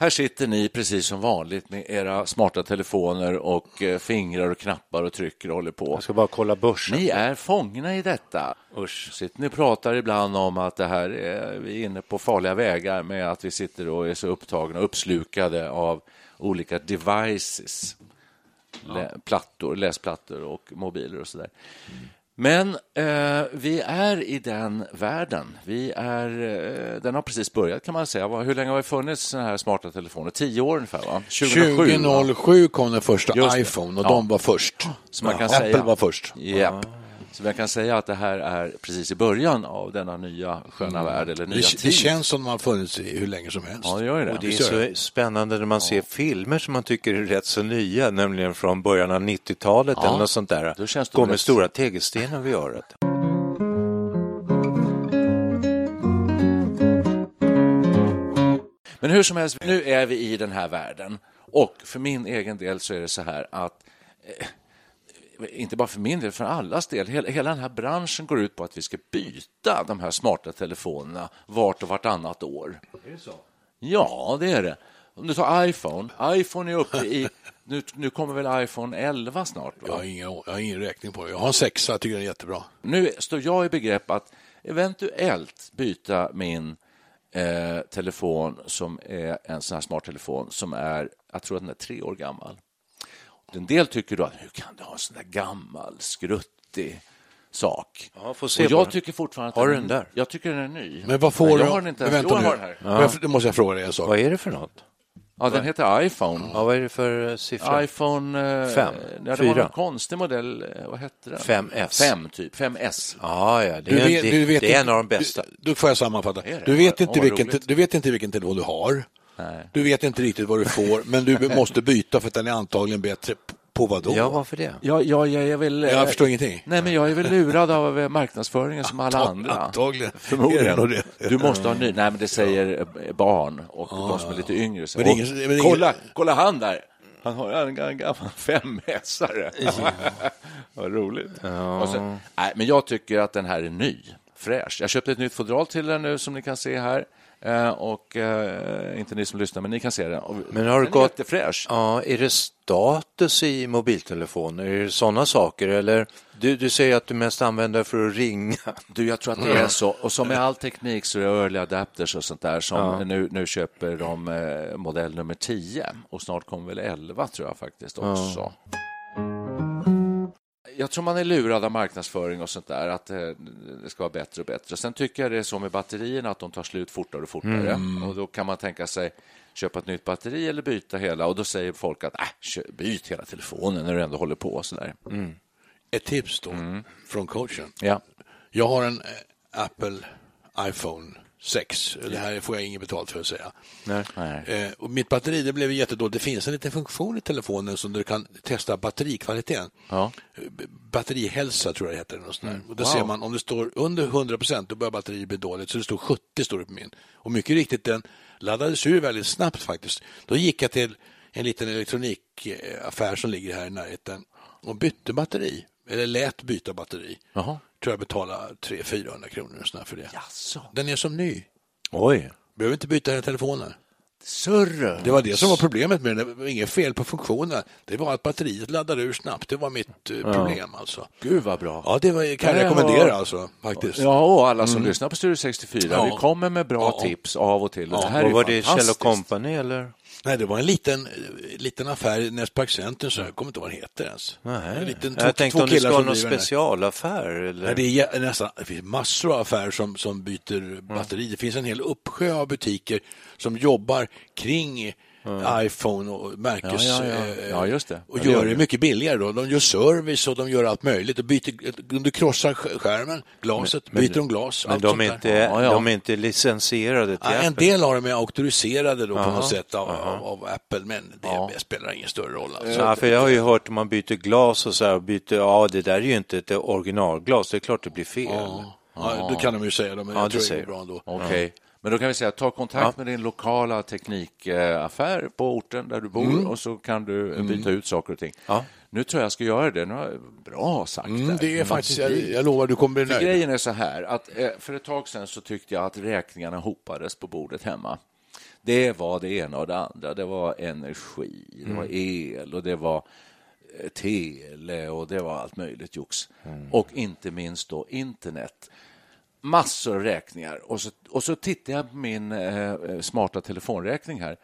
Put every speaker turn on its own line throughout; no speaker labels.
Här sitter ni precis som vanligt med era smarta telefoner och eh, fingrar och knappar och trycker och håller på.
Jag ska bara kolla börsen.
Ni är fångna i detta. Usch. Sitter ni och pratar ibland om att det här är, vi är inne på farliga vägar med att vi sitter och är så upptagna och uppslukade av olika devices. Lä, plattor, läsplattor och mobiler och så där. Men eh, vi är i den världen. Vi är, eh, den har precis börjat kan man säga. Hur länge har det funnits sådana här smarta telefoner? Tio år ungefär va?
2007, 2007 kom den första
Just
iPhone och
Ja.
de var först.
Så man kan
Apple
säga-
var först.
Japp. Så man kan säga att det här är precis i början av denna nya sköna värld eller nya
Det,
tid.
det känns som har funnits i hur länge som helst.
Ja, det gör det.
Och det är så spännande när man ser filmer som man tycker är rätt så nya, nämligen från början av 90-talet
Ja,
eller något sånt där.
då känns det
Går
rätt-
med stora tegelstenar vid örat.
Men hur som helst, nu är vi i den här världen. Och för min egen del så är det så här att eh, inte bara för min del, för allas del. Hela, hela den här branschen går ut på att vi ska byta de här smarta telefonerna vart och vartannat år. Är det så? Ja, det är det. Om du tar iPhone, iPhone är uppe i... Nu, nu kommer väl iPhone 11 snart? Va?
Jag har, ingen, jag har ingen räkning på det. Jag har en sexa, jag tycker den är jättebra.
Nu står jag i begrepp att eventuellt byta min eh, telefon som är en sån här smart telefon som är, jag tror att den är tre år gammal. En del tycker då att hur kan du ha en sån där gammal, skruttig sak?
Ja, får se
och jag
den.
tycker fortfarande att
Har du den där?
Jag tycker den är ny.
Men vad får
Nej,
du?
Jag har den inte ens.
Vänta
jag har
nu.
den här.
Men jag- Nu måste jag fråga dig en sak.
Vad är det för något?
Ja, den heter iPhone.
Ja, vad är det för eh, siffra?
iPhone... eh,
Fem?
Ja, det var
Fyra?
en konstig modell. eh, Vad hette den?
5S.
5, typ. 5S.
Ja, ja, det
Du
är,
vet-
det,
du vet
det är en av de bästa.
Du, då får jag sammanfatta.
Det?
Du vet,
Ja,
inte vilken,
roligt.
du vet inte vilken telefon du har.
Nej.
Du vet inte riktigt vad du får, men du måste byta för att den är antagligen bättre. På vad då?
Ja, varför det?
Ja, ja, jag är väl...
Jag förstår ingenting.
Nej, men jag är väl lurad av eh, marknadsföringen som alla andra.
Antagligen.
Förmodligen. Du måste ha ny. Nej, men det säger eh, barn och de som är lite yngre. Så,
Men ingen-
"Åh,
men ingen-
kolla, kolla han där! Han har en, en gammal femmässare. Vad roligt. Och så, nej, men jag tycker att den här är ny, fräsch. Jag köpte ett nytt fodral till den nu som ni kan se här. Eh, och eh, inte ni som lyssnar, men ni kan se den. Och
Men har
den är
gått-
jättefräsch.
Ja, är det status i mobiltelefoner? Är det sådana saker? Eller du, du säger att du mest använder för att ringa.
Du, jag tror att det är så. Och som med all teknik så är det early adapters och sånt där som nu, nu köper de eh, modell nummer 10 och snart kommer väl 11 tror jag faktiskt också. Jag tror man är lurad av marknadsföring och sånt där, att eh, det ska vara bättre och bättre. Sen tycker jag det är så med batterierna, att de tar slut fortare och fortare. Och då kan man tänka sig köpa ett nytt batteri eller byta hela. Och då säger folk att äh, byt hela telefonen när du ändå håller på. Och så där.
Ett tips då,
Mm.
från coachen.
Ja.
Jag har en eh, Apple iPhone 6. Det här får jag inget betalt för att säga.
Nej.
Eh, och mitt batteri det blev jättedåligt. Det finns en liten funktion i telefonen som du kan testa batterikvaliteten.
Ja.
Eh, Batterihälsa tror jag det heter. Något där. Och då
Wow.
ser man om det står under 100 procent då börjar batteriet bli dåligt. Så det står 70 står det på min. Och mycket riktigt den laddades ur väldigt snabbt faktiskt. Då gick jag till en liten elektronikaffär som ligger här i närheten och bytte batteri. Eller lät byta batteri.
Jaha.
Tror jag betalade 300-400 kronor och för det.
Jaså.
Den är som ny.
Oj.
Behöver inte byta hela telefonen.
surr.
Det var det som var problemet med den. Det var inget fel på funktionen. Det var att batteriet laddade ur snabbt. Det var mitt eh, problem alltså.
Gud vad bra.
Ja, det var, kan jag rekommendera
var-
alltså, faktiskt.
Ja, och alla som lyssnar på Studio 64.
Ja.
Vi kommer med bra
Ja.
tips av och till.
Ja,
det här
Och
är
var det Kjell. Company eller?
Nej, det var en liten, eh, liten affär näst Park Center, så jag kommer inte ihåg vad den heter ens. En liten, två-
Jag tänkte
två
om det ska vara någon specialaffär. Eller?
Nej, det, är nästan, det finns massor av affärer som, som byter batteri. Det finns en hel uppsjö av butiker som jobbar kring iPhone och märkes...
Ja, ja, ja.
eh,
Ja, just det.
Och gör det mycket billigare. Då. De gör service och de gör allt möjligt. Och byter, du krossar sk- skärmen, glaset, byter de glas.
Men de är, inte, de är inte licensierade till
Ja, en
Apple.
del av dem är auktoriserade då på något sätt av, av, av Apple, men det spelar ingen större roll. Alltså.
För jag har ju hört om man byter glas och så här, byter, ja det där är ju inte ett originalglas, det är klart det blir fel.
Ja. Ja, det kan de ju säga, men
Ja,
jag tror det är bra ändå.
Okej. Men då kan vi säga, ta kontakt med din lokala teknikaffär på orten där du bor och så kan du byta ut saker och ting.
Ja.
Nu tror jag jag ska göra det. Nu har jag bra sagt
Mm, det är faktiskt, jag, jag lovar, du kommer bli
För
nöjd.
grejen är så här, att eh, för ett tag sedan så tyckte jag att räkningarna hopades på bordet hemma. Det var det ena och det andra. Det var energi, det var el och det var eh, tele och det var allt möjligt jox. Och inte minst då internet. Massor av räkningar. Och så, och så tittade jag på min eh, smarta telefonräkning här.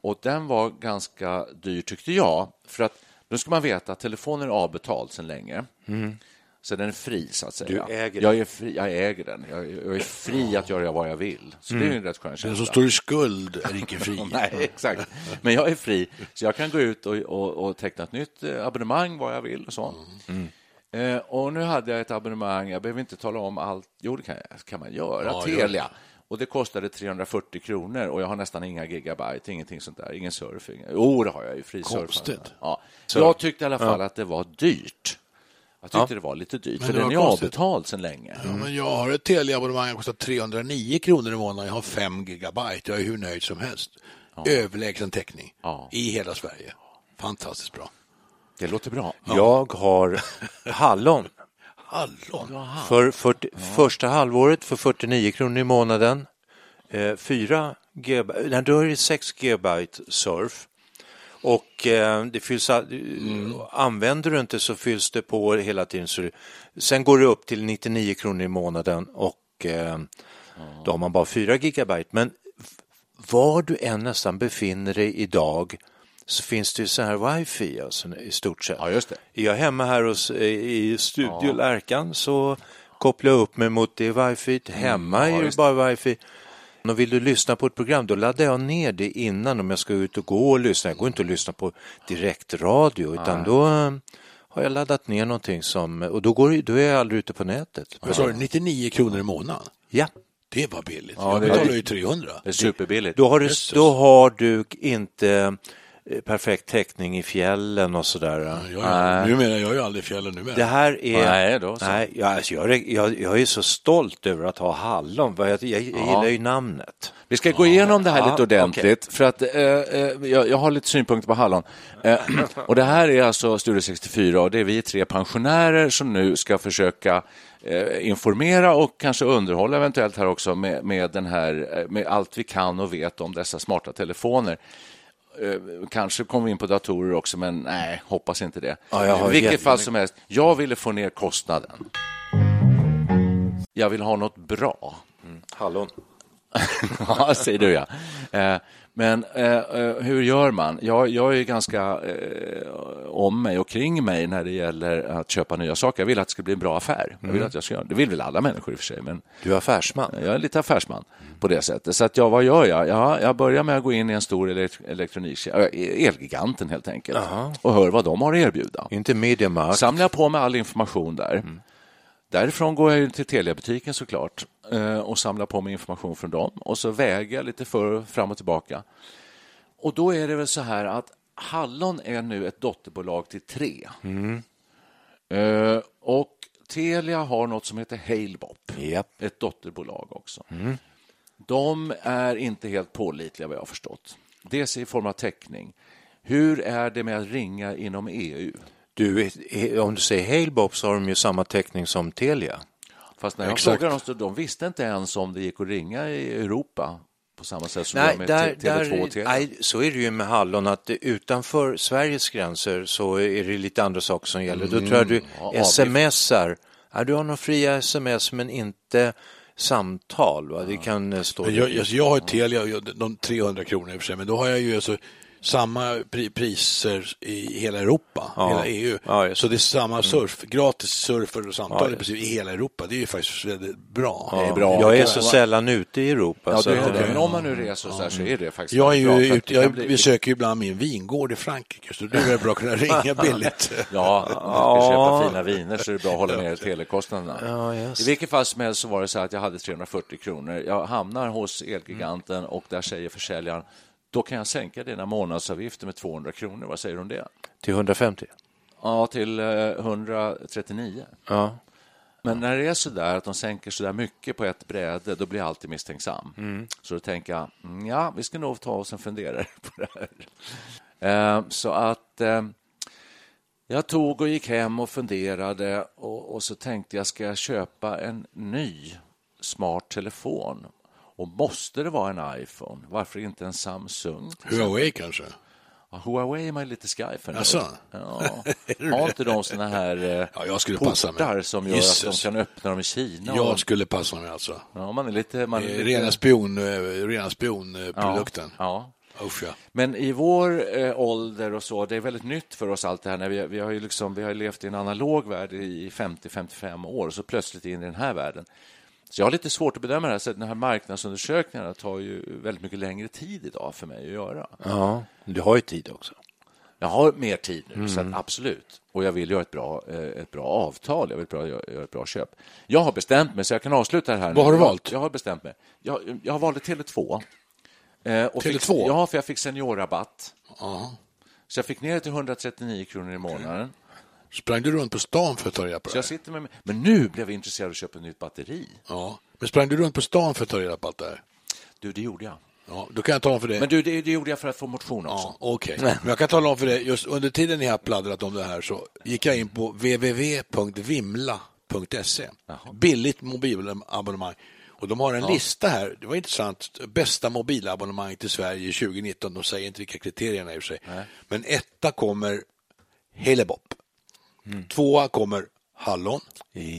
Och den var ganska dyr tyckte jag. För att nu ska man veta att telefonen är avbetald sedan länge. Så den är fri, så att säga.
Du äger
jag är fri, Jag äger den. Jag, jag är fri att göra vad jag vill. Så det är ju en rätt skön
Den
känsla.
som står i skuld är icke fri.
Nej, exakt. Men jag är fri, så jag kan gå ut och, och, och teckna ett nytt eh, abonnemang vad jag vill. och så. Eh, och nu hade jag ett abonnemang, jag behöver inte tala om allt. Jo, det kan, kan man göra.
Ja,
Telia. Och det kostade 340 kronor och jag har nästan inga gigabyte, ingenting sånt där, ingen surfing. Jo, det har jag ju, fri
Konstigt.
surfing. Ja. Så jag tyckte i alla fall att det var dyrt. Jag tyckte det var lite dyrt,
Men
för den är
konstigt.
avbetald sedan länge.
Ja, men jag har ett Telia-abonnemang som kostar 309 kronor i månaden. Jag har 5 gigabyte. Jag är hur nöjd som helst. Överlägsen täckning
Ja.
i hela Sverige. Fantastiskt bra.
Det låter bra.
Jag har hallon.
Hallon.
För 40, Första halvåret för 49 kronor i månaden. Eh, 4 GB, nej, då är det 6 GB surf. Och eh, det fylls, all- använder du inte så fylls det på hela tiden. Så det, sen går det upp till 99 kronor i månaden och eh, då har man bara 4 gigabyte. Men var du än nästan befinner dig idag så finns det ju så här wifi alltså, i stort sett.
Ja, just det.
Är jag hemma här hos, i Studio Lärkan så kopplar jag upp mig mot det wifi. Hemma
Mm, ja,
är det bara wifi. Och vill du lyssna på ett program, då laddar jag ner det innan om jag ska ut och gå och lyssna. Jag går inte att lyssna på direktradio, utan då eh, har jag laddat ner någonting som, och då, går, då är jag aldrig ute på nätet.
Vad sa du, 99 kronor i månaden?
Ja,
Det var billigt.
Ja,
jag
det-
betalar ju 300.
Det är superbilligt.
då har, du, då har du inte eh, perfekt täckning i fjällen och sådär.
Jag, jag, numera, jag är ju aldrig fjällen numera.
Det här är...
Nej, då så.
Nej, jag, alltså, jag, är- jag, jag är så stolt över att ha hallon. Jag, jag, jag gillar ju namnet.
Vi ska gå igenom det här
Ja,
lite ordentligt, för att eh, eh, jag, jag har lite synpunkter på Hallon. Eh, och det här är alltså Studio 64 och det är vi tre pensionärer som nu ska försöka eh, informera och kanske underhålla eventuellt här också med, med, den här, eh, med allt vi kan och vet om dessa smarta telefoner. Eh, Kanske kommer vi in på datorer också, men nej, hoppas inte det.
Ja,
I vilket
jättemycket-
fall som helst, jag ville få ner kostnaden. Jag vill ha något bra.
Hallon.
Ja, säger du ja. Eh, Men eh, eh, hur gör man? Jag, jag är ganska eh, om mig och kring mig när det gäller att köpa nya saker. Jag vill att det ska bli en bra affär. Jag vill att jag ska göra. Det vill väl alla människor i och för sig, men
Du är affärsman.
jag är lite affärsman på det sättet. Så att ja, vad gör jag? Ja, jag börjar med att gå in i en stor elekt- elektronikkedja, Elgiganten helt enkelt, och hör vad de har att erbjuda.
Inte Mediamarkt.
Samlar jag på mig all information där. Därifrån går jag till Teliabutiken såklart eh, och samlar på mig information från dem och så väger jag lite för fram och tillbaka. Och då är det väl så här att Hallon är nu ett dotterbolag till tre. Eh, och Telia har något som heter Halebop,
Japp.
ett dotterbolag också. De är inte helt pålitliga vad jag har förstått. Dels i form av täckning. Hur är det med att ringa inom EU?
Du, om du säger Halebop så har de ju samma täckning som Telia.
Fast när jag
Exakt.
frågade dem, de visste inte ens om det gick att ringa i Europa på samma sätt som
Nej,
med
där,
Tele2 och Telia?
nej, så är det ju med hallon att utanför Sveriges gränser så är det lite andra saker som gäller. Då tror jag du
ja,
smsar. Ja, du har nog fria sms men inte samtal. Va? Det kan eh, stå...
Jag, alltså jag har ju Telia, jag- de 300 kronor i och för sig, men då har jag ju alltså samma pri priser i hela Europa,
Ja.
hela EU.
Ja,
så det är samma surf, gratis surfer och samtal
Ja,
i hela Europa. Det är ju faktiskt väldigt bra.
Det är bra.
Jag är så sällan ute i Europa.
Ja,
så
du,
att, eh,
men om man nu reser så, här, så är det faktiskt
Jag, är
bra,
ju
det kan
jag
bli-
besöker ju ibland min vingård i Frankrike, så det är bra att kunna ringa billigt.
Ja, om man ska köpa fina viner så är det bra att hålla ner telekostnaderna.
Ja, just.
I vilket fall som helst så var det så att jag hade 340 kronor. Jag hamnar hos Elgiganten och där säger försäljaren då kan jag sänka dina månadsavgifter med 200 kronor. Vad säger du om det?
Till 150?
Ja, till eh, 139.
Ja.
Men när det är så där att de sänker så där mycket på ett bräde, då blir jag alltid misstänksam. Så då tänker jag, mm, ja, vi ska nog ta oss en funderare på det här. Eh, så att eh, jag tog och gick hem och funderade och, och så tänkte jag, ska jag köpa en ny smart telefon? Och måste det vara en iPhone? Varför inte en Samsung?
Huawei kanske?
Ja, Huawei är man lite sky för nu.
Jaså?
Ja. Har inte de såna här eh,
Ja, jag skulle passa mig.
portar som gör
Jesus.
att de kan öppna dem i Kina?
Jag
Och,
skulle passa mig alltså.
ja, man är lite... Man är
Eh,
lite
Rena spion, eh, rena spionprodukten.
Ja.
Usch ja.
Men i vår eh, ålder och så, det är väldigt nytt för oss allt det här. När vi, vi har ju liksom, vi har levt i en analog värld i 50-55 år, så plötsligt in i den här världen. Så jag har lite svårt att bedöma det här, så den här marknadsundersökningarna tar ju väldigt mycket längre tid idag för mig att göra.
ja, du har ju tid också.
Jag har mer tid nu, så
Mm.
att absolut. Och jag vill göra ett bra, eh, ett bra avtal, jag vill bra, göra ett bra köp. Jag har bestämt mig, så jag kan avsluta det här. nu.
Vad har du valt?
Jag har bestämt mig. Jag, jag har valt Tele2. Eh, och
Tele2?
Fick, ja, för jag fick seniorrabatt.
Ja.
Så jag fick ner det till 139 kronor i månaden.
Sprang du runt på stan för att ta reda på
Så
det?
jag sitter med, men nu blev jag intresserad av att köpa ett nytt batteri.
Ja. Men sprang du runt på stan för att ta reda på allt det här?
Du, det gjorde jag.
Ja, då kan jag tala om för dig.
Men du, det, det gjorde jag för att få motion också.
Ja, Okej, men jag kan tala om för dig, just under tiden ni har pladdrat om det här så gick jag in på www.vimla.se. Billigt mobilabonnemang. Och de har en lista här, det var intressant, bästa mobilabonnemang till Sverige 2019. De säger inte vilka kriterierna är i och för sig. Men etta kommer Halebop. Tvåa kommer Hallon.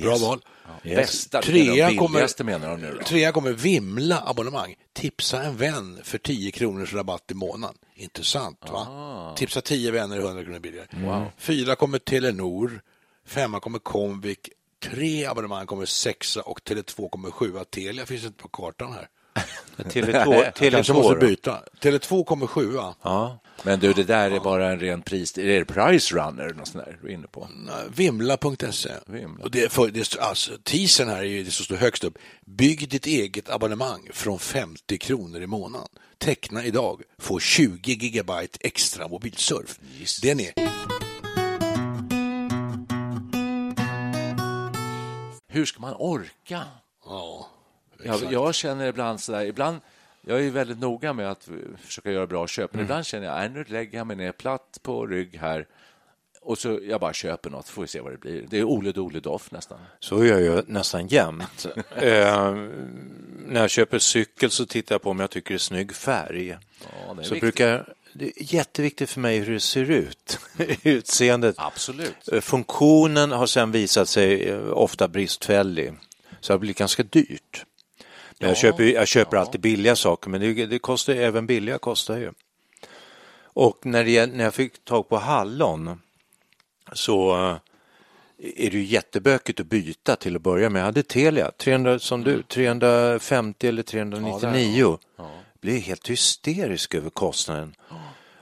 Bra val.
Bästa,
Trea kommer,
menar de nu då.
trea kommer Vimla abonnemang. Tipsa en vän för 10 kronors rabatt i månaden. Intressant va?
Ah.
Tipsa 10 vänner 100 kronor billigare. Fyra kommer Telenor. Femma kommer Comvik. Tre abonnemang kommer sexa och Tele2 kommer sjua. Telia finns inte på kartan här.
Tele2,
Kanske måste
Tele2
byta. Tele2 kommer sjua.
Ja.
Men du, det där är bara en ren pris... Är det Price Runner något sånt där du är inne på?
Vimla.se.
Vimla.
Och det, för, det, alltså, teasern här är ju det som står högst upp. Bygg ditt eget abonnemang från 50 kronor i månaden. Teckna idag. Få 20 gigabyte extra mobilsurf. Den är...
Hur ska man orka?
Ja,
Jag, jag känner ibland så där, ibland, jag är väldigt noga med att försöka göra bra köp,
Mm.
men ibland känner jag, nej, nu lägger jag mig ner platt på rygg här och så jag bara köper något, får vi se vad det blir. Det är Ole Dole Doff nästan.
Så gör jag nästan jämt. eh, när jag köper cykel så tittar jag på om jag tycker det är snygg färg.
Ja, det är
så
viktigt.
brukar, det är jätteviktigt för mig hur det ser ut. Utseendet.
Absolut.
Eh, Funktionen har sen visat sig eh, ofta bristfällig. Så det har blivit ganska dyrt. Jag köper, jag köper alltid billiga saker, men det, det kostar även billiga kostar ju. Och när, det, när jag fick tag på hallon så eh, är det ju jättebökigt att byta till att börja med. Jag hade Telia, 300, som du, 350 eller 399. Blev helt hysterisk över kostnaden.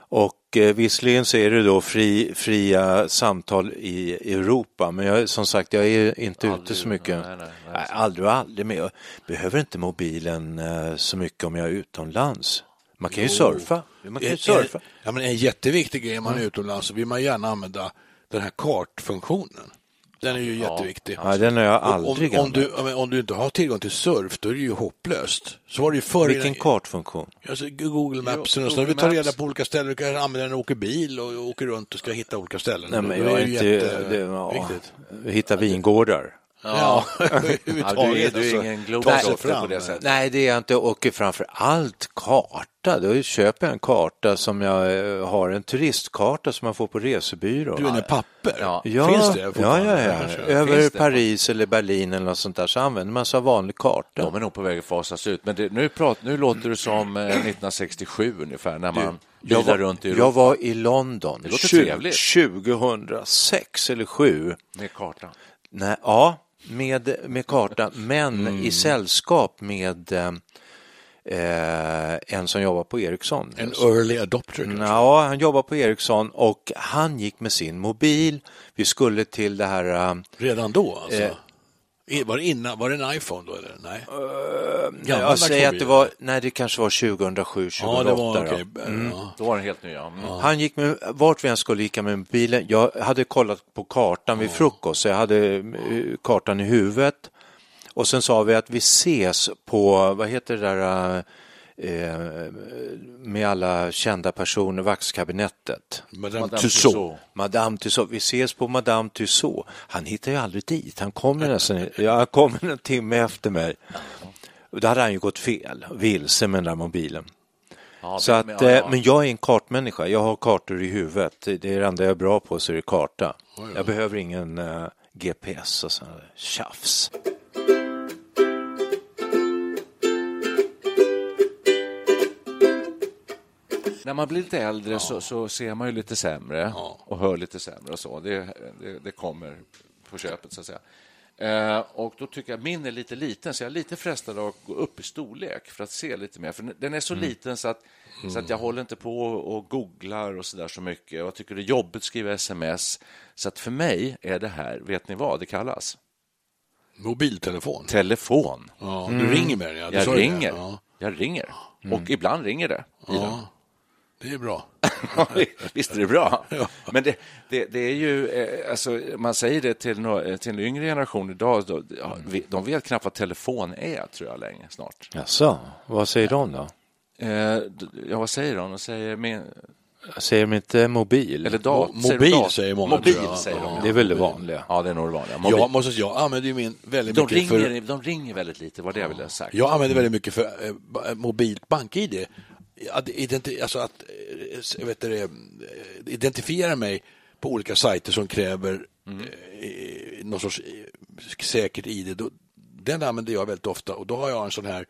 Och eh, visserligen så är det då fri, fria samtal i Europa, men jag, som sagt, jag är inte ute så mycket.
nej, nej, nej.
Aldrig och aldrig med. Jag behöver inte mobilen eh, så mycket om jag är utomlands. Man kan ju surfa. Man kan ju
En,
surfa.
ja, men en jätteviktig grej om man är utomlands så vill man gärna använda den här kartfunktionen. Den är ju jätteviktig.
Ja, den har jag aldrig
om, om, du, om du inte har tillgång till surf, då är det ju hopplöst. Så var det ju förr.
Vilken
innan-
kartfunktion?
Alltså Google Maps
Jo,
och så.
Google
Vi tar reda
Maps.
på olika ställen. Du kan använda den och åker bil och åker runt och ska hitta olika ställen.
Nej, men jag
är
inte... Det, ja, hitta vingårdar.
Ja,
Ja,
överhuvudtaget.
du är, du är
alltså.
ingen
sig
globetrotter på det sättet.
Nej, det är jag inte och framför allt karta. Då köper jag en karta som jag eh, har, en turistkarta som man får på resebyrå.
Du menar papper?
Ja.
Ja,
Finns det
ja, ja, ja.
Kanske.
Över
Finns det?
Paris eller Berlin eller något sånt där så använder man sig av vanlig karta.
De är nog på väg att fasas ut. Men det, nu, prat, nu låter det som eh, 1967 ungefär när man
jag,
bilar
var,
runt i Europa
jag var i London
Det låter
tju-
trevligt.
2006 eller 7.
med kartan.
Nej, ja, med, med karta, men
Mm.
i sällskap med eh, en som jobbar på Ericsson.
En early adopter kanske?
Ja, han jobbar på Ericsson och han gick med sin mobil. Vi skulle till det här, eh,
Redan då alltså?
Eh.
Var det, innan, var det en iPhone då eller? Nej? Gammaldags
jag säger att det var, nej det kanske var 2007, 2008.
Ja, det var
då.
okej. Ja.
Då var den helt ny. Ja. Mm.
Han gick med, vart vi än skulle gick med mobilen. Jag hade kollat på kartan vid frukost, så jag hade eh, kartan i huvudet. Och sen sa vi att vi ses på, vad heter det där, eh, med alla kända personer, vaxkabinettet.
Madame,
Madame
Tussauds.
Tussauds.
Madame Tussauds, vi ses på Madame Tussauds. Han hittar ju aldrig dit, han kommer nästan, ja, han kommer en timme efter mig. Då hade han ju gått fel, vilse med den där mobilen.
Ja,
Så att,
men, ja,
eh,
ja.
Men jag är en kartmänniska, jag har kartor i huvudet. Det är det enda jag är bra på, så är det karta. Jag behöver ingen eh, GPS och sånt tjafs.
När man blir lite äldre så, så ser man ju lite sämre och hör lite sämre och så. Det, det, det kommer på köpet, så att säga. Eh, och då tycker jag min är lite liten, så jag är lite frestad att gå upp i storlek för att se lite mer. För den är så liten så att, så att jag håller inte på och googlar och så där så mycket. Jag tycker det är jobbigt att skriva sms. Så att för mig är det här, vet ni vad det kallas?
Mobiltelefon.
Telefon.
Ja, du ringer med den, ja. Du
Jag ringer.
Ja.
Jag ringer. Och ibland ringer det. i den.
Ja, det är bra.
Visst är det bra? Men det, det, det är ju, eh, alltså, man säger det till, nå- till en yngre generation idag, då, ja, vi- de vet knappt vad telefon är, tror jag, länge snart.
Jaså, vad säger de då?
Eh, ja, vad säger de? De säger med,
Säger de inte mobil?
eller dat,
Mo-
säger
mobil
dat-
säger många,
Mobil säger de.
Det är väl det vanliga.
Ja, det är nog det vanliga. Mobil.
Jag, måste, jag använder ju min väldigt
de,
mycket för...
ringer, de ringer väldigt lite, var det jag ville ha sagt.
Jag använder väldigt mycket för eh, mobilt bank-id. Att, identi- alltså att eh, vet du, eh, identifiera mig på olika sajter som kräver eh, någon sorts eh, säkert ID. Då, den använder jag väldigt ofta och då har jag en sån här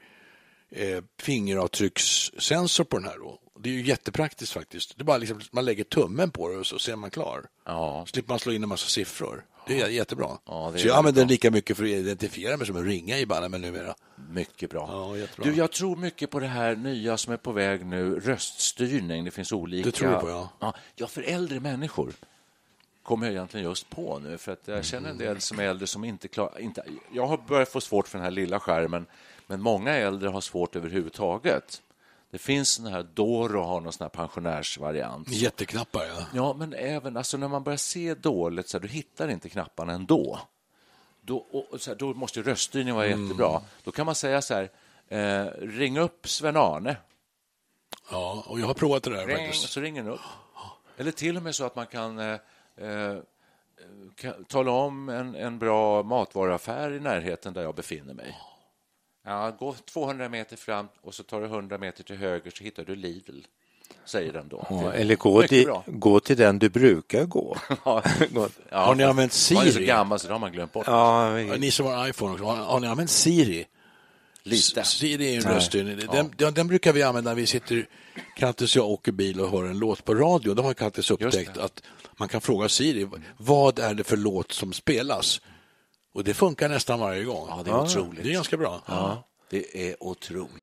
eh, fingeravtryckssensor på den här. Då. Det är ju jättepraktiskt faktiskt. Det bara liksom, man lägger tummen på det och så ser man klar.
Ja.
Slipper man slå in en massa siffror. Det är jättebra.
Ja, det är
så jag använder den lika mycket för att identifiera mig som att ringa i men numera.
Mycket bra.
Ja, jättebra.
du, jag tror mycket på det här nya som är på väg nu, röststyrning. Det finns olika...
Det tror du på, ja.
Ja, ja, för äldre människor kommer jag egentligen just på nu. För att jag känner en del som är äldre som inte klarar... Inte, jag har börjat få svårt för den här lilla skärmen, men många äldre har svårt överhuvudtaget. Det finns den här Doro har någon sån här pensionärsvariant.
Jätteknappar, ja.
Ja, men även alltså, när man börjar se dåligt, så här, du hittar inte knapparna ändå. Då, och, så här, då måste ju röststyrning vara jättebra. Då kan man säga så här, eh, ring upp Sven-Arne.
Ja, och jag har provat det där
Ring,
faktiskt.
så ringer den upp. Eller till och med så att man kan, eh, eh, tala om en, en bra matvaruaffär i närheten där jag befinner mig. Ja, gå 200 meter fram och så tar du 100 meter till höger så hittar du Lidl, säger den då.
Ja, eller gå till, gå till den du brukar gå.
Ja,
Har ni använt
Man är så
Siri?
gammal så det har man glömt bort.
Ja, vi-
Ni som har iPhone också, har, har ni använt Siri?
Lite.
Siri är en röststyrning. Den, den, den brukar vi använda när vi sitter, Kattis och jag åker bil och hör en låt på radio. Då har Kattis upptäckt att man kan fråga Siri, vad är det för låt som spelas? Och det funkar nästan varje gång.
Ja, det är otroligt.
Det är ganska bra.
Ja, det är otroligt.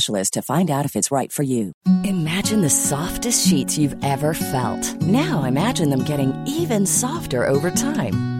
to find out if it's right for you. Imagine the softest sheets you've ever felt. Now imagine them getting even softer over time.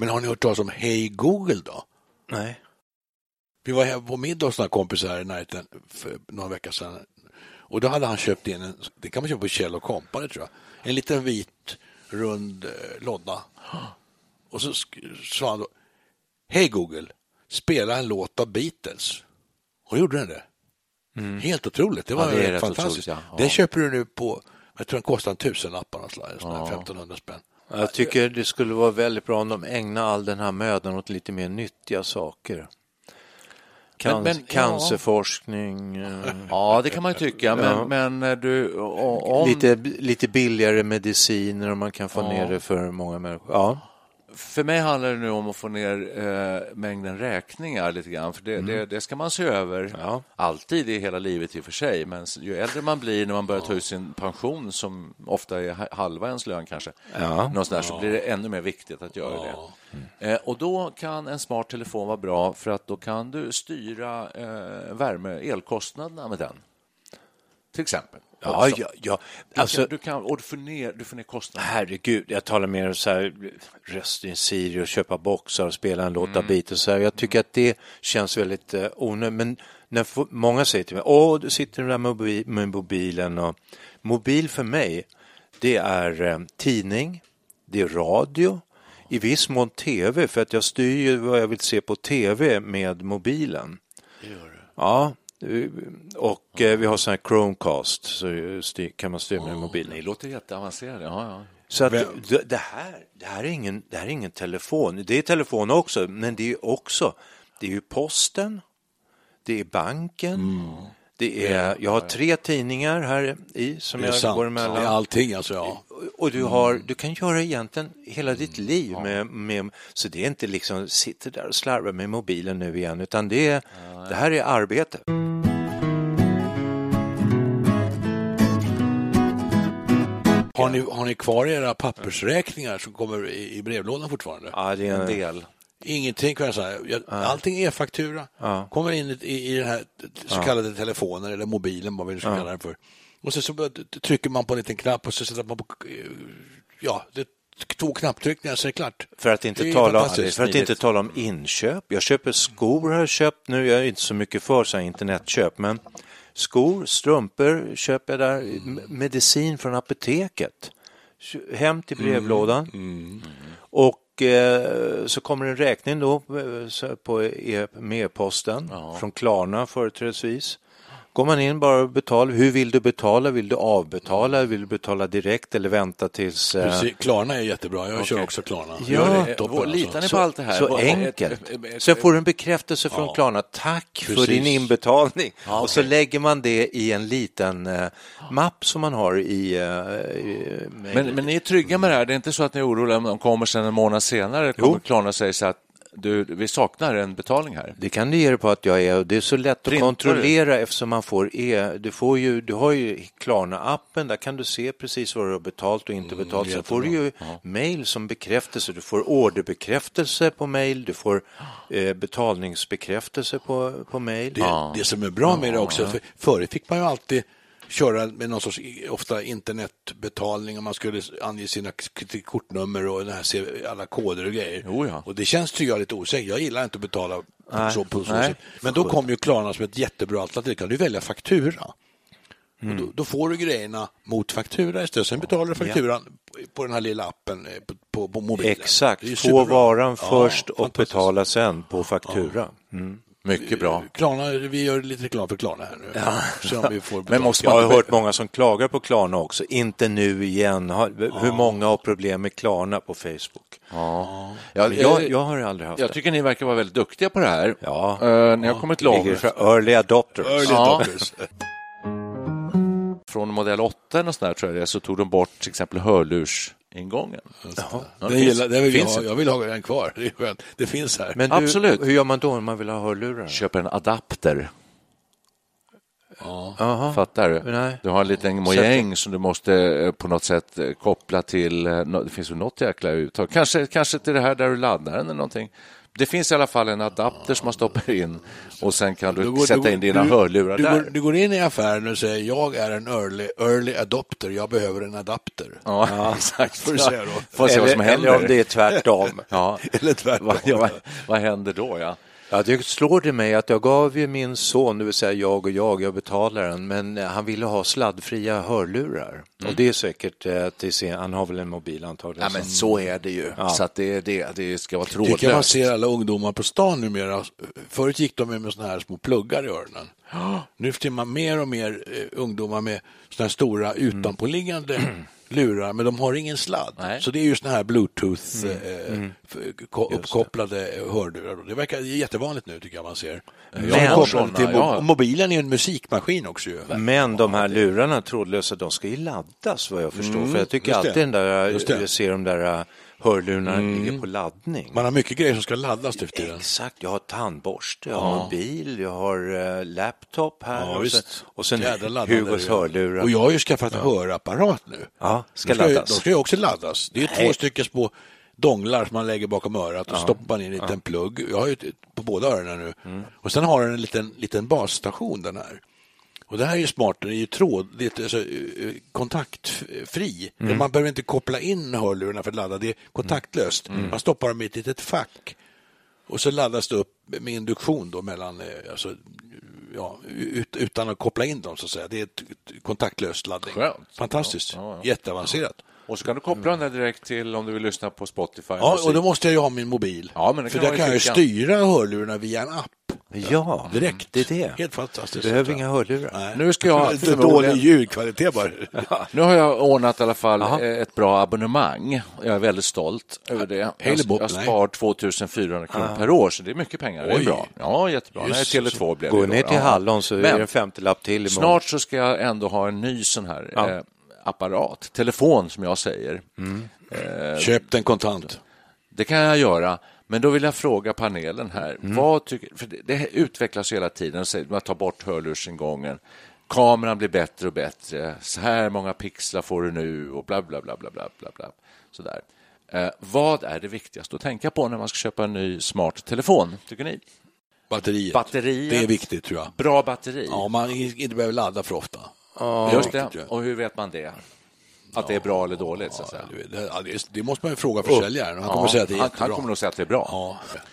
Men har ni hört talas om Hej Google då?
Nej.
Vi var här på middag hos några kompisar här i närheten för några veckor sedan. Och då hade han köpt in en, det kan man köpa på Kjell och Company tror jag, en liten vit rund eh, låda. Och så sa han då, Hej Google, spela en låt av Beatles. Och gjorde den det. Helt otroligt, det var
Ja, det
fantastiskt.
otroligt, ja.
Det
Ja.
köper du nu på, jag tror den kostar en tusenlapp, här, 1500 spänn.
Jag tycker det skulle vara väldigt bra om de ägnar all den här mödan åt lite mer nyttiga saker. Can-
Men- men, ja.
cancerforskning, eh,
Ja, det kan man ju tycka, men,
Ja.
men eh, du, om...
lite, lite billigare mediciner och man kan få ner det för många människor. Ja.
För mig handlar det nu om att få ner eh, mängden räkningar lite grann, för det, det, det ska man se över
Mm. Ja.
alltid i hela livet i och för sig. Men ju äldre man blir när man börjar ta ut sin pension, som ofta är ha- halva ens lön kanske,
Ja.
där, så blir det ännu mer viktigt att göra det. Eh, och då kan en smart telefon vara bra, för att då kan du styra eh, värme elkostnaderna med den. Till exempel.
Ja, ja, ja.
Du,
Alltså,
kan, du kan, och du får ner, du får ner kostnaderna.
herregud, jag talar mer så här röst i en Siri och köpa boxar och spela en låt
Mm.
av Beatles. Så här. Jag tycker att det känns väldigt eh, onödigt. Men när många säger till mig, åh, du sitter där med, mobi- med mobilen. Och... Mobil för mig, det är eh, tidning, det är radio, i viss mån tv, för att jag styr ju vad jag vill se på tv med mobilen. Ja, eh, och eh, vi har sån här Chromecast, så kan man styra med mobilen.
Det låter jätteavancerat. Ja, ja.
Så att det, det, här, det, här är ingen, det här är ingen telefon. Det är telefon också, men det är också det är ju posten, det är banken,
Mm.
det är, jag har tre tidningar här i som
Det
jag
sant.
går
Det
emellan.
är allting alltså, ja.
Och du, har, du kan göra egentligen hela ditt liv med, med, så det är inte liksom sitter där och slarvar med mobilen nu igen, utan det, är, det här är arbete.
Har ni, har ni kvar era pappersräkningar som kommer i, i brevlådan fortfarande?
Ja, det är
En del.
Ingenting kan jag säga. Allting är e-faktura.
Ja.
Kommer in i, i den här så kallade telefonen eller mobilen, vad vi nu ska kalla den för. Och sen så trycker man på en liten knapp och så sätter man på, eh, ja, det två knapptryckningar så är det klart.
För att, inte tala,
fantastiskt
för att inte tala om inköp. Jag köper skor har jag köpt nu. Jag är inte så mycket för så här internetköp, men skor, strumpor köper jag där. M- Medicin från apoteket. Hem till brevlådan. Och eh, så kommer en räkning då eh, på e med e-posten från Klarna företrädesvis. Går man in bara och betalar. Hur vill du betala? Vill du avbetala? Vill du betala direkt eller vänta tills... eh,
Precis. Klarna är jättebra. Jag kör
Okej.
också Klarna.
Ja.
Jag är
Eh,
toppen, alltså.
Litar ni
Så,
på allt det här?
så
Vad-
enkelt. Sen får du en bekräftelse från
Ja.
Klarna. Tack för
Precis.
din inbetalning.
Ja,
Och så lägger man det i en liten eh, mapp som man har i... Eh, i
Men, men ni är trygga med det här? Det är inte så att ni är oroliga om de kommer sen en månad senare kommer
Jo.
Klarna och säger så att du, vi saknar en betalning här.
Det kan du ge dig på att jag är det är så lätt
Printar
att kontrollera eftersom man får e, du, får ju, du har ju Klarna-appen, där kan du se precis vad du har betalt och inte betalt. Sen får du ju mail som bekräftelse, du får orderbekräftelse på mail, du får eh, betalningsbekräftelse på, på mail.
Det, det som är bra med det också, för förut fick man ju alltid köra med någon sorts ofta internetbetalning och man skulle ange sina kortnummer och den här, se alla koder och grejer.
Jo, ja.
Och det känns tycker jag lite osäkert. Jag gillar inte att betala
Nej.
så på så
Nej.
sätt. Men då kom ju Klarna som ett jättebra alternativ. kan du välja faktura.
Mm.
Då, då får du grejerna mot faktura istället. Sen betalar du fakturan på den här lilla appen eh, på, på, mobilen.
Exakt, få varan
Ja,
först och betala sen på faktura. Mm.
Mycket bra.
Klarna, vi gör lite reklam för Klarna här nu. Får
Men måste
Jag
man
har hört många som klagar på Klarna också. Inte nu igen. Hur många har problem med Klarna på Facebook?
Ja. Ja,
jag,
jag,
jag har aldrig haft
jag
det.
tycker ni verkar vara väldigt duktiga på det här.
Ja.
Eh, ni har kommit
Ligger
långt.
early adopters.
Early
Ja.
adopters.
Från modell 8 och sånt där, tror jag det, så tog de bort till exempel hörlursingången. Ja, det
Den
finns-
gillar, den vill jag, ha. jag vill ha den kvar. Det är skönt. Det finns här.
Men du,
Absolut.
hur gör man då om man vill ha hörlurar?
Köper en adapter.
Jaha.
Fattar du?
Nej.
Du har en liten mojäng som du måste eh, på något sätt eh, koppla till, eh, det finns ju något jäkla uttag, kanske, kanske till det här där du laddar den eller någonting. Det finns i alla fall en adapter som man stoppar in och sen kan du,
Du går-
sätta in dina
du-
hörlurar
du
där.
Går, du går in i affären och säger jag är en early, early adopter, jag behöver en adapter.
Ja, exakt.
får du säga då.
Får se vad som händer.
eller om det är tvärtom.
Ja.
Eller tvärtom.
Vad, ja, vad, vad händer då? Ja?
Ja, det slår det mig att jag gav ju min son, det vill säga jag och jag, jag betalar den, men eh, han ville ha sladdfria hörlurar. Och det är säkert eh, till sin, han har väl en mobil antagligen.
Ja, men
som-
så är det ju. Så att det, det, det ska vara
Tycker jag man
trådlöst.
ser alla ungdomar på stan numera. Förut gick de med såna här små pluggar i öronen. Nu ser man mer och mer eh, ungdomar med såna här stora utanpåliggande lurar, men de har ingen sladd.
Nej.
Så det är ju såna här bluetooth eh, f- ko- uppkopplade hörlurar. Det verkar jättevanligt nu tycker jag man ser. Kopplade
såna,
till
ja.
mobilen är en musikmaskin också ju.
Men de här lurarna trådlösa, de ska ju laddas vad jag förstår. För jag tycker alltid den där, jag ser de där hörlurarna ligger på laddning.
Man har mycket grejer som ska laddas nu tiden.
Exakt, jag har tandborste, jag har mobil, jag har eh, laptop här
Ja,
och, sen, och sen Hugos hörlurar.
Och jag har ju skaffat hörapparat nu.
Ja, ska
de ska, ju, de ska ju också laddas. Det är två
Nej.
stycken små donglar som man lägger bakom örat och stoppar in i en liten plugg. Jag har ju på båda öronen nu.
Mm.
Och sen har den en liten, liten basstation den här. Och det här är ju smart, den är ju tråd, lite så, eh, kontaktfri.
Mm.
Man behöver inte koppla in hörlurarna för att ladda, det är kontaktlöst.
Mm.
Man stoppar dem i ett litet fack. Och så laddas det upp med induktion då mellan, eh, alltså, ja, ut, utan att koppla in dem så att säga. Det är ett ett kontaktlöst laddning.
Skönt.
Fantastiskt.
Ja, ja.
Jätteavancerat.
Och så kan du koppla den där direkt till om du vill lyssna på Spotify.
Ja,
musik.
och då måste jag ju ha min mobil.
Ja, men det
För
kan
där kan jag ju styra hörlurarna via en app
Ja,
direkt.
det är det.
Helt fantastiskt.
Behöver inga hörlurar.
Nej.
Nu ska jag
Lite dålig ljudkvalitet bara.
Nu har jag ordnat i alla fall
Jaha.
eh, ett bra abonnemang. Jag är väldigt stolt över det. Jag, jag
nej.
spar 2400 kronor per år, så det är mycket pengar. Det är
Oj.
bra. Ja, jättebra. Nej,
Just
Tele2 blev
Gå
det
ner till. Hallon så är det en femtelapp till imorgon.
Snart så ska jag ändå ha en ny sån här
Ja.
eh, apparat, telefon som jag säger.
Köp den kontant.
Det kan jag göra, men då vill jag fråga panelen här.
Mm.
Vad tycker, för det, det utvecklas hela tiden, man tar bort hörlursingången. Kameran blir bättre och bättre. Så här många pixlar får du nu och bla, bla, bla, bla, bla, bla, bla. Sådär. Eh, vad är det viktigaste att tänka på när man ska köpa en ny smart telefon, tycker ni?
Batteriet.
Batteriet.
Det är viktigt tror jag.
Bra batteri.
Ja, man inte behöver ladda för ofta.
Just
viktigt,
det. Och hur vet man det? Att det är bra eller dåligt? Så att säga.
Det, ja, det, måste man ju fråga försäljaren. Han kommer säga att det är
han,
jättebra.
han kommer nog säga att det är bra.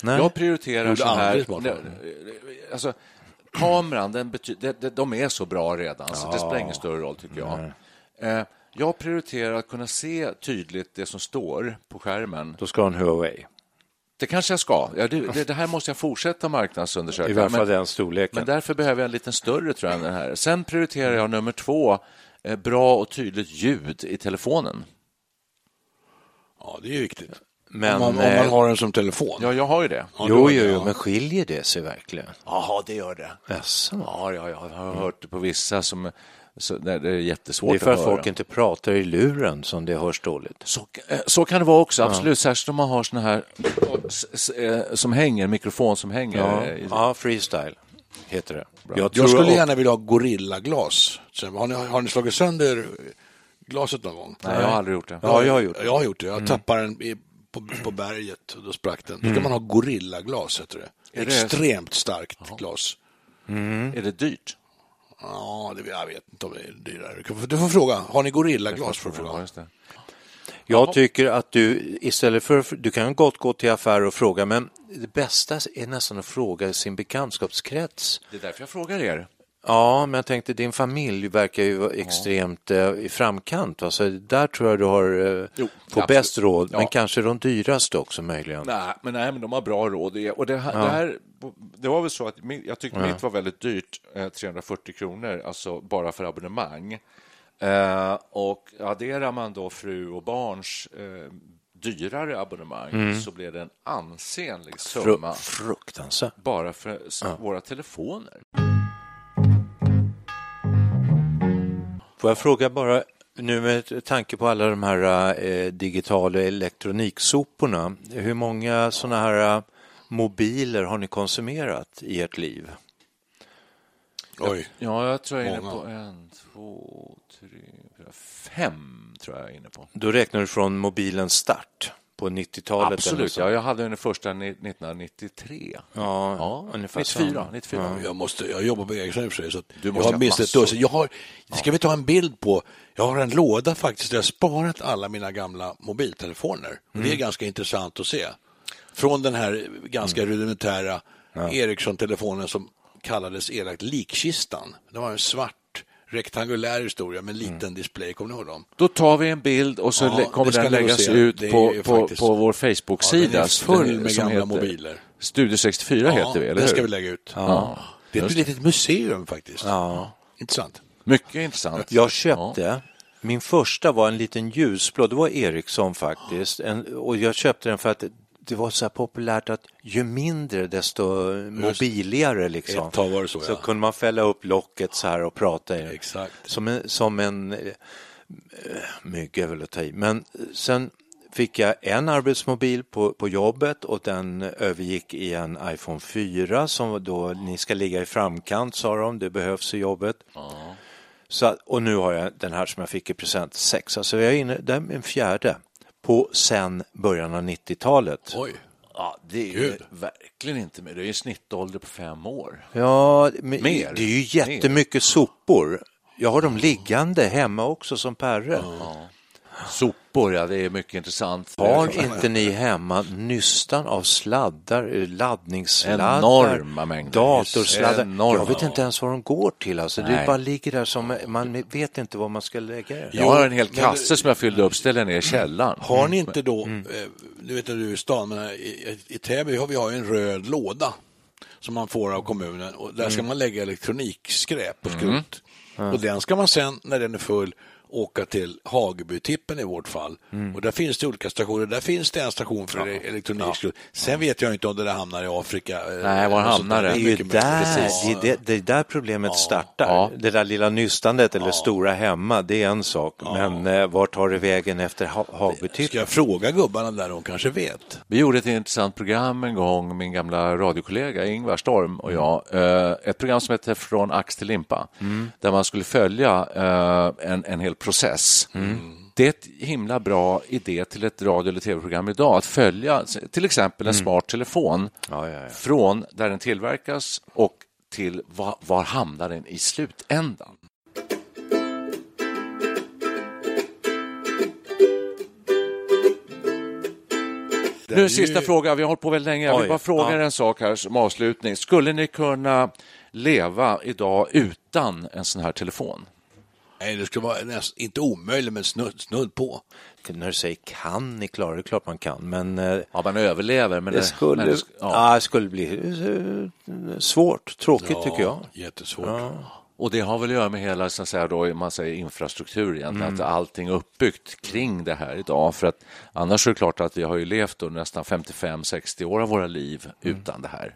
Ja.
Jag prioriterar
Gjorde
så här...
aldrig smart.
Alltså, kameran, den bety- de, de, de är så bra redan, så det spelar ingen större roll, tycker jag. Eh, jag prioriterar att kunna se tydligt det som står på skärmen.
Då ska ha en Huawei.
Det kanske jag ska. Ja, det, det, det här måste jag fortsätta marknadsundersöka.
I varje fall
men,
den storleken.
men därför behöver jag en liten större, tror jag, än den här. Sen prioriterar jag nummer två, eh, bra och tydligt ljud i telefonen.
ja, det är viktigt.
Men,
om, man, om
eh,
man har den som telefon.
Ja, jag har ju det.
Ja,
Jo, jo, jo, men skiljer det sig verkligen?
Jaha, det gör det. Ja, ja, ja, jag har hört det på vissa som Så det är jättesvårt
Det är för att
höra.
folk inte pratar i luren som det hörs dåligt.
Så, eh, så kan det vara också, absolut. Särskilt om man har såna här eh, som hänger, mikrofon som hänger.
Ja, ja freestyle heter det.
Jag
tror-
skulle gärna vilja ha gorillaglas. Har ni, har ni slagit sönder glaset någon gång?
Nej, jag har aldrig gjort det.
Ja, jag har gjort det.
Jag har gjort det. Jag tappade den i, på, på berget och då sprack den. Då ska man ha gorillaglas, heter det. Extremt starkt glas.
Är det dyrt?
Ja, det, jag vet inte om det är dyrare. Du får- får fråga. Har ni gorillaglas?
Ja,
fråga.
Jag tycker att du istället för, du kan gott gå till affär och fråga, men det bästa är nästan att fråga sin bekantskapskrets.
Det är därför jag frågar er.
Ja, men jag tänkte din familj verkar ju vara extremt eh, i framkant. Va? Så där tror jag du har eh,
Jo,
får
absolut.
bäst råd, men
Ja.
kanske de dyraste också möjligen.
Nej, men, nej, men de har bra råd. Det- Och det, här, det, här, det var väl så att jag tyckte mitt var väldigt dyrt, eh, 340 kronor, alltså bara för abonnemang. Eh, och adderar man då fru och barns eh, dyrare abonnemang så blir det en ansenlig
Fru-
summa
fruktansvärt.
bara för våra telefoner.
Får jag fråga bara, nu med tanke på alla de här eh, digitala elektroniksoporna, hur många sådana här eh, mobiler har ni konsumerat i ert liv?
Oj.
Ja, jag tror jag är inne på en, två, tre, fyra, fem tror jag är inne på.
Då räknar du från mobilens start på 90-talet? eller
Absolut,
så?
ja, jag hade den första ni- 1993.
Ja,
Ja,
ungefär
94.
samma.
94.
Jag, måste, jag jobbar på Ericsson i och för sig, så
Du
jag
måste
har
ha
minst ett dussin. Jag har, ska vi ta en bild på? Jag har en låda faktiskt där jag har sparat alla mina gamla mobiltelefoner. Och Det är ganska intressant att se. Från den här ganska rudimentära Ericsson-telefonen som kallades elakt likkistan. Det var en svart rektangulär historia med en liten display. Kommer ni ihåg dem?
Då tar vi en bild och så
Ja,
kommer den läggas ut på, på, på vår
Ja,
Facebook-sida.
den är full
Den-
med gamla
heter
mobiler.
Studio 64 heter vi, eller
det
hur?
ska vi lägga ut.
Ja.
Det är ett litet museum faktiskt.
Ja.
Intressant.
Mycket intressant.
Jag köpte, min första var en liten ljusblå, det var Ericsson faktiskt, en, och jag köpte den för att det var så populärt att ju mindre desto mobiligare liksom.
Ett tag var det så,
så kunde man fälla upp locket så här och prata i det.
Exakt.
Som en, som en eh, mygg är väl att ta i, men sen fick jag en arbetsmobil på, på jobbet och den övergick i en iPhone 4 som då ni ska ligga i framkant sa de, det behövs i jobbet. Så, att- och nu har jag den här som jag fick i present, sex. Alltså jag är inne, det är en fjärde på sen början av 90-talet.
Oj.
Ja, det är
Gud.
verkligen inte med. Det är ju snittålder på fem år.
Ja, men
Mer.
det är ju jättemycket sopor. Jag har dem liggande hemma också som Perre.
Sopor, ja, det är mycket intressant.
Har inte ni hemma nystan av sladdar, eh, laddningssladdar,
Enorma mängder.
datorsladdar?
Enorma.
Jag vet inte ens vad de går till. Alltså. Det bara ligger där som man vet inte vad man ska lägga det.
Jag har en hel
men-
kasse som jag fyllde upp, ställde ner i källaren.
Har ni inte då, eh, nu vet jag du är i stan, men i, i Täby har vi en röd låda som man får av kommunen och där ska man lägga elektronikskräp och skrot. Och den ska man sen, när den är full, åka till Hagebytippen i vårt fall. Och där finns det olika stationer. Där finns det en station för elektronikskrot. Sen vet jag inte om det där hamnar i Afrika. eh,
Nej, var hamnar det?
Det är ju där, det, är det, det är där problemet startar.
Ja.
Det där lilla nystandet eller stora hemma, det är en sak. Men eh, vart tar det vägen efter ha
Ska jag fråga gubbarna där, de kanske vet?
Vi gjorde ett intressant program en gång, min gamla radiokollega Ingvar Storm och jag. eh, Ett program som heter Från ax till limpa, där man skulle följa eh, en, en hel process. Det är ett himla bra idé till ett radio eller tv-program idag, att följa till exempel en smart telefon
Ja, ja, ja.
från där den tillverkas och till var, var hamnar den i slutändan. Nu en sista fråga, vi har hållit på väldigt länge. Jag vill bara fråga er en sak här som avslutning. Skulle ni kunna leva idag utan en sån här telefon?
Nej, det skulle vara näst, inte omöjligt, men snudd, snudd på.
När du säger kan ni klara det, är klart man kan. Men eh,
Ja, man överlever, men
det skulle,
men det-
ja. det skulle bli eh, svårt, tråkigt tycker jag.
Jättesvårt.
Och det har väl att göra med hela så att säga, då, man säger infrastruktur egentligen, att allting är uppbyggt kring det här idag. För att annars är det klart att vi har ju levt då nästan 55-60 år av våra liv utan det här.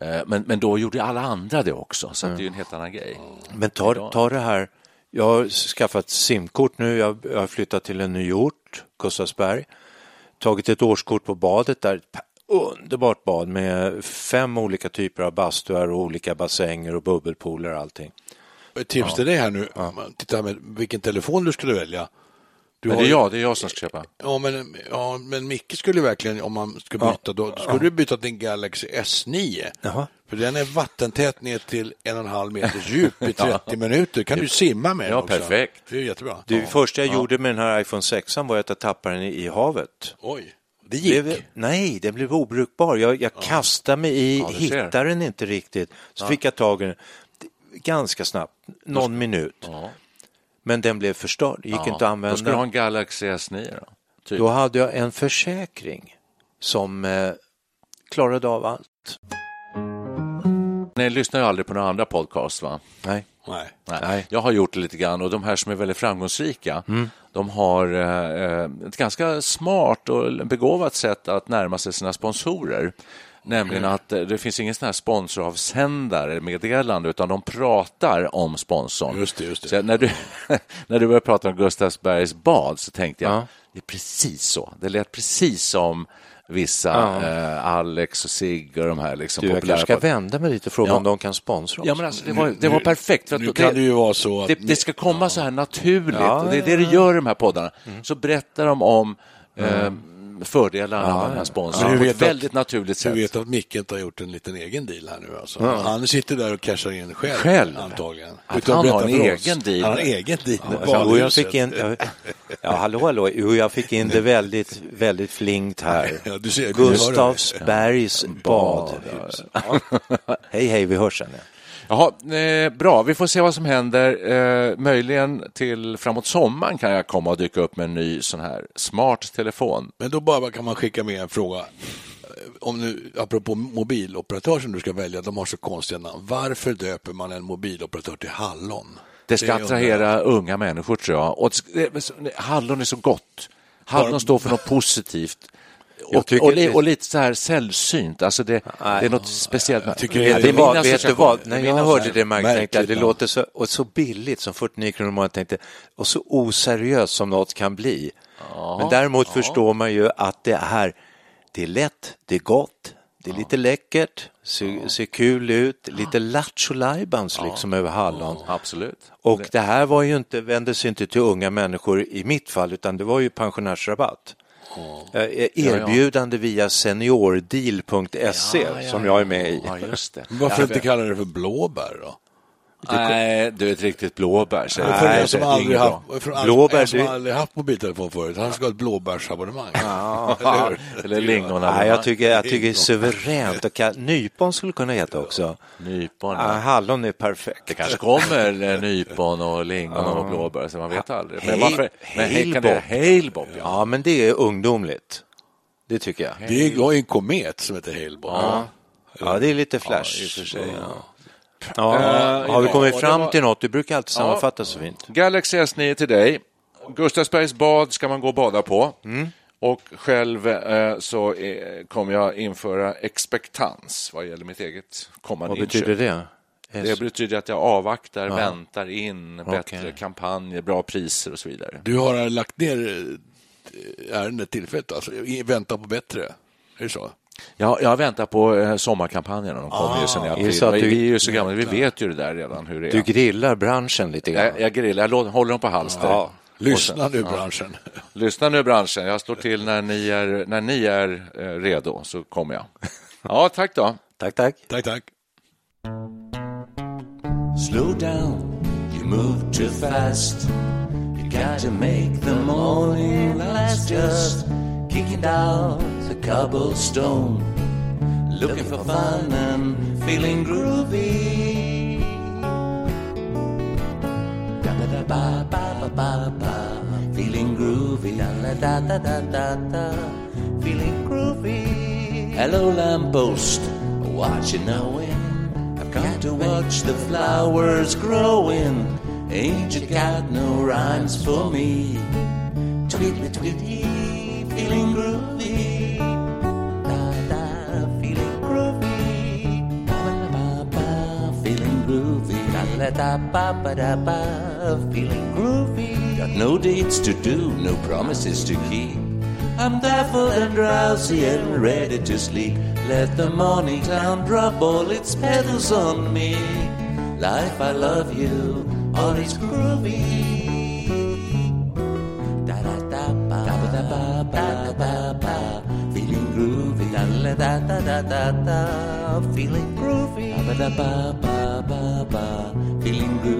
Eh, Men, men då gjorde alla andra det också, så att det är ju en helt annan grej.
Men ta, ta det här Jag har skaffat simkort nu. Jag har flyttat till en ny ort, Gustavsberg. Tagit ett årskort på badet där. Ett underbart bad med fem olika typer av bastuar och olika bassänger och bubbelpooler och allting.
Ett tips till dig här nu. Titta med vilken telefon du skulle välja. Du
Men det är
ju-
jag, det är jag som ska köpa.
Ja men, ja, men Micke skulle verkligen, om man ska byta, då, då skulle du byta till en Galaxy S9.
Jaha.
För den är vattentät ner till en och en halv meters djup i 30 minuter. kan du simma med den
Ja,
också.
perfekt.
Det är jättebra.
Det första jag gjorde med den här iPhone 6 var att jag tappade den i, havet.
Oj, det gick.
Blev, nej, den blev obrukbar. Jag, jag kastade mig i,
Ja, ser.
hittade den inte riktigt. Så fick jag tag i den ganska snabbt, någon minut.
Ja.
Men den blev förstörd, gick inte att
Då
använda.
ska du ha en Galaxy S9 då. Typ.
Då hade jag en försäkring som eh, klarade av allt.
Ni lyssnar ju aldrig på några andra podcast va?
Nej.
Nej.
Nej. Jag har gjort det lite grann och de här som är väldigt framgångsrika de har eh, ett ganska smart och begåvat sätt att närma sig sina sponsorer. Nämligen att eh, det finns ingen sån här sponsoravsändare meddelande utan de pratar om sponsorn.
Just det, just det.
Så när, du, när du började prata om Gustavsbergs bad så tänkte jag
Ja.
det är precis så. Det lät precis som vissa eh, Alex och Sigge och de här liksom
Du, jag kanske ska vända mig lite och fråga
Ja.
om de kan sponsra oss.
Ja, men alltså, det, var, det var perfekt.
Nu
det-
kan det ju vara så att...
det, det ska komma så här naturligt.
Ja,
det är det det gör i de här poddarna. Så berättar de om eh, fördelarna med den här sponsorn
hur
på
vet
ett
du att-
väldigt naturligt
Du
sätt.
vet att Micke inte har gjort en liten egen deal här nu alltså. Han sitter där och cashar in själv.
Själv?
Antagligen.
Att
Utan
han har en egen deal.
Han har en egen deal
Ja, och jag fick in, jag, ja, hallå, hallå, jo, jag fick in det väldigt, väldigt flinkt här.
Ja, du ser, du.
Gustavsbergs badhus. Hej, hej, vi hörs sen. ja.
Jaha, eh, bra, vi får se vad som händer. Eh, möjligen till framåt sommaren kan jag komma och dyka upp med en ny sån här smart telefon.
Men då bara kan man skicka med en fråga. Eh, Om nu, apropå mobiloperatör som du ska välja, de har så konstiga namn. Varför döper man en mobiloperatör till Hallon?
Det ska
undrar
attrahera unga människor tror jag. Och det, det- hallon är så gott. Hallon står för något positivt.
Jag
Och, och, li, och lite så här sällsynt. Alltså det, det är något speciellt. med-
tycker
det,
det-
är
vad, vet du vad? När jag hörde det, Mark, tänkte jag, det låter så, och så billigt som 49 kronor i månaden, tänkte och så oseriöst som något kan bli. Men däremot förstår man ju att det är, det är lätt, det är gott, det är lite läckert, ser, ser kul ut, lite lattjo lajbans liksom över hallon.
Absolut.
Och det här var ju inte, vände sig inte till unga människor i mitt fall, utan det var ju pensionärsrabatt. Eh, Erbjudande via seniordeal.se som jag är med i.
Ja, just det.
Men Varför inte kalla det för blåbär då?
Nej, du är ett riktigt blåbär.
För en som aldrig haft, för
Blåbär,
som aldrig haft mobiltelefon förut, han ska ha ett blåbärsabonnemang. Eller hur?
Eller lingon.
Nej, jag tycker, jag tycker det är suveränt. Och kan, nypon skulle kunna heta också.
Nypon.
Ja, hallon är perfekt.
Det kanske kommer eh, nypon och lingon och blåbär, så man vet aldrig. Men varför? Men.
Hailbob,
ja.
Ja, men det är ungdomligt. Det tycker jag.
Det är ju en komet som heter Halebop.
Ja, ja det är lite flash.
i
ja. Ja, har vi
ja,
kommit fram
var-
till något? Du brukar alltid sammanfatta så fint.
Galaxy S9 till dig. Gustavsbergs bad ska man gå och bada på. Och själv eh, så eh, kommer jag införa expectans vad gäller mitt eget kommande
Vad betyder
inköp.
det?
Det betyder att jag avvaktar, väntar in bättre
Okej.
kampanjer, bra priser och så vidare.
Du har lagt ner eh, ärendet tillfälligt, alltså i väntan på bättre. Är det så?
Jag, jag väntar på eh, sommarkampanjerna, de kommer ju sen i
det
april.
du-
Vi är ju så gamla, vi vet ju det där redan hur det är.
Du grillar branschen lite grann.
jag, jag grillar, jag håller dem på halster.
Ja.
Lyssna nu branschen.
Lyssna nu branschen, jag slår till när ni är, när ni är eh, redo så kommer jag. Ja, tack då.
Tack, tack.
Tack, tack.
Slow down, you move too fast. You got to make the morning last. Just kicking down the cobblestone, looking for fun and feeling groovy. Da da da ba ba ba ba feeling groovy. Da da da da da da feeling groovy. Hello, lamppost, what you knowing? I've come to watch the flowers growing. Ain't you got no rhymes for me? Tweetly tweety, feeling groovy. Da da, feeling groovy. Ba ba. Da ba
feeling groovy. Got no dates to do, no promises to keep. I'm baffled and drowsy and ready to sleep. Let the morning town drop all its petals on me. Life, I love you, all is groovy. Ba ba ba ba. Feeling groovy.